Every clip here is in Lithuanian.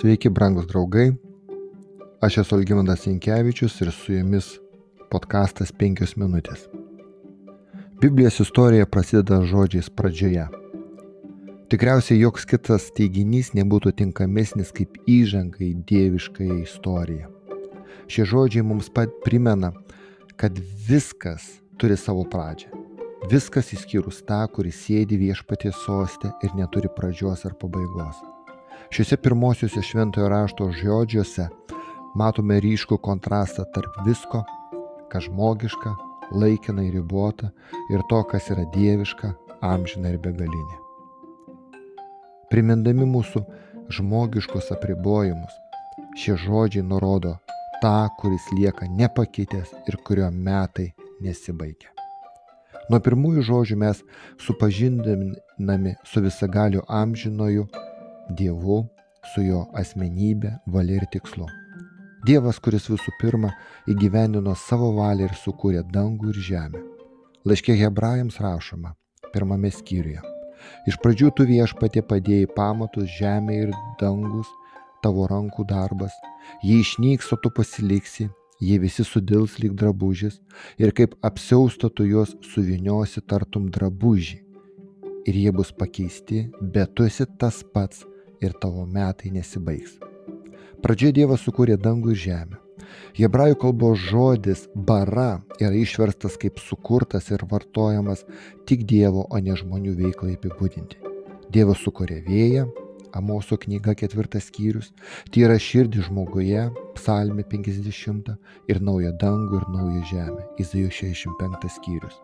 Sveiki, brangus draugai. Aš esu Algymandas Jankievičius ir su jumis podkastas 5 minutės. Biblijos istorija prasideda žodžiais pradžioje. Tikriausiai joks kitas teiginys nebūtų tinkamesnis kaip įžanga į dieviškąją istoriją. Šie žodžiai mums pat primena, kad viskas turi savo pradžią. Viskas išskyrus tą, kuris sėdi viešpaties sostė ir neturi pradžios ar pabaigos. Šiuose pirmosiuose šventojo rašto žodžiuose matome ryškų kontrastą tarp visko, kas žmogiška, laikina ir ribota, ir to, kas yra dieviška, amžina ir begalinė. Primindami mūsų žmogiškus apribojimus, šie žodžiai nurodo tą, kuris lieka nepakitęs ir kurio metai nesibaigia. Nuo pirmųjų žodžių mes supažindinami su visagaliu amžinoju Dievu, su jo asmenybė, valia ir tikslu. Dievas, kuris visų pirma įgyvendino savo valią ir sukūrė dangų ir žemę. Laiškė hebrajams rašoma, pirmame skyriuje. Iš pradžių tu viešpatė padėjai pamatus žemė ir dangus, tavo rankų darbas, jie išnyks, o tu pasiliksi, jie visi sudils lyg drabužis ir kaip apsiausto tu juos suviniosi tartum drabužį. Ir jie bus pakeisti, bet tu esi tas pats, ir tavo metai nesibaigs. Pradžioje Dievas sukūrė dangų ir žemę. Hebrajų kalbos žodis bara yra išverstas kaip sukurtas ir vartojamas tik Dievo, o ne žmonių veiklai apibūdinti. Dievas sukūrė vėją, Amoso knyga ketvirtas skyrius, tyra širdį žmoguje, psalmi 50 ir naują dangų ir naują žemę, Izaijo 65 skyrius.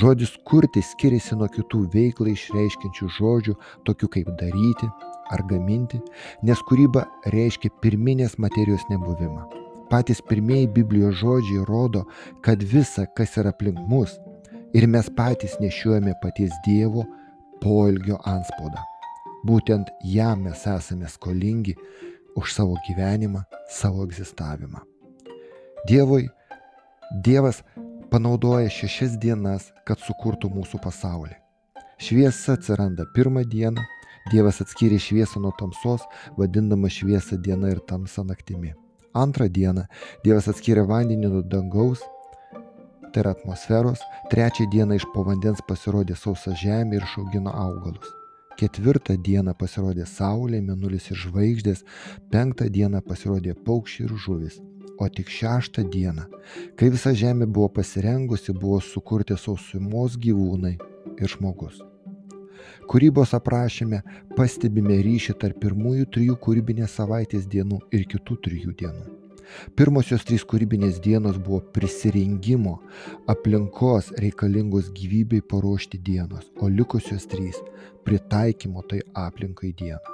Žodis kurti skiriasi nuo kitų veiklai išreiškiančių žodžių, tokių kaip daryti, ar gaminti, nes kūryba reiškia pirminės materijos nebuvimą. Patys pirmieji Biblijos žodžiai rodo, kad visa, kas yra aplink mus, ir mes patys nešiuojame paties Dievo poilgio anspaudą. Būtent jam mes esame skolingi už savo gyvenimą, savo egzistavimą. Dievui, Dievas panaudoja šešias dienas, kad sukurtų mūsų pasaulį. Šviesa atsiranda pirmą dieną, Dievas atskyrė šviesą nuo tamsos, vadindama šviesą diena ir tamsą naktimi. Antrą dieną Dievas atskyrė vandenį nuo dangaus, tai yra atmosferos. Trečią dieną iš po vandens pasirodė sausa žemė ir išaugino augalus. Ketvirtą dieną pasirodė saulė, mėnulis ir žvaigždės. Penktą dieną pasirodė paukščiai ir žuvis. O tik šeštą dieną, kai visa žemė buvo pasirengusi, buvo sukurti sausumos gyvūnai ir žmogus. Kūrybos aprašyme pastebime ryšį tarp pirmųjų trijų kūrybinės savaitės dienų ir kitų trijų dienų. Pirmosios trys kūrybinės dienos buvo prisirinkimo, aplinkos reikalingos gyvybei paruošti dienos, o likusios trys - pritaikymo tai aplinkai dienos.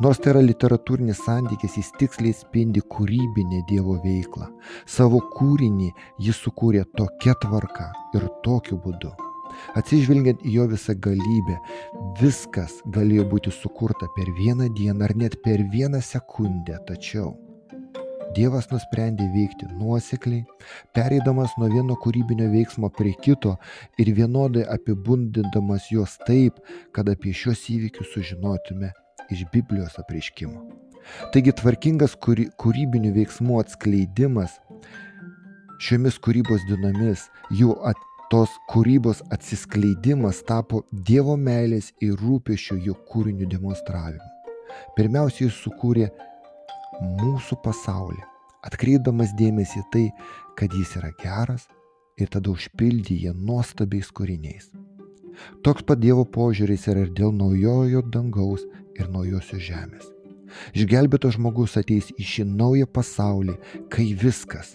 Nors tai yra literatūrinis santykis, jis tiksliai spindi kūrybinę Dievo veiklą. Savo kūrinį jis sukūrė tokia tvarka ir tokiu būdu Atsižvelgiant į jo visą galybę, viskas galėjo būti sukurta per vieną dieną ar net per vieną sekundę, tačiau Dievas nusprendė veikti nuosekliai, pereidamas nuo vieno kūrybinio veiksmo prie kito ir vienodai apibūdindamas juos taip, kad apie šios įvykius sužinotume iš Biblijos apreiškimo. Taigi tvarkingas kūrybinių veiksmų atskleidimas šiomis kūrybos dienomis, jų at, tos kūrybos atsiskleidimas tapo Dievo meilės ir rūpešio jo kūrinių demonstravimu. Pirmiausia, jis sukūrė mūsų pasaulį, atkreipdamas dėmesį tai, kad jis yra geras ir tada užpildė jį nuostabiais kūriniais. Toks pat Dievo požiūris yra ir dėl naujojo dangaus ir naujosios žemės. Išgelbėtas žmogus ateis į šį naują pasaulį, kai viskas,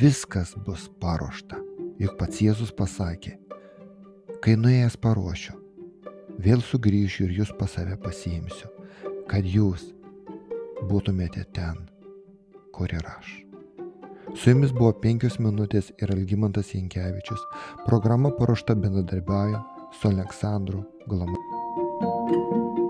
viskas bus paruošta. Juk pats Jėzus pasakė, kai nuėjęs paruošiu, vėl sugrįšiu ir jūs pas save pasiimsiu, kad jūs būtumėte ten, kur ir aš. Su jumis buvo penkios minutės ir Algymantas Jankievičius. Programa paruošta bendradarbiauja su Aleksandru Glamu.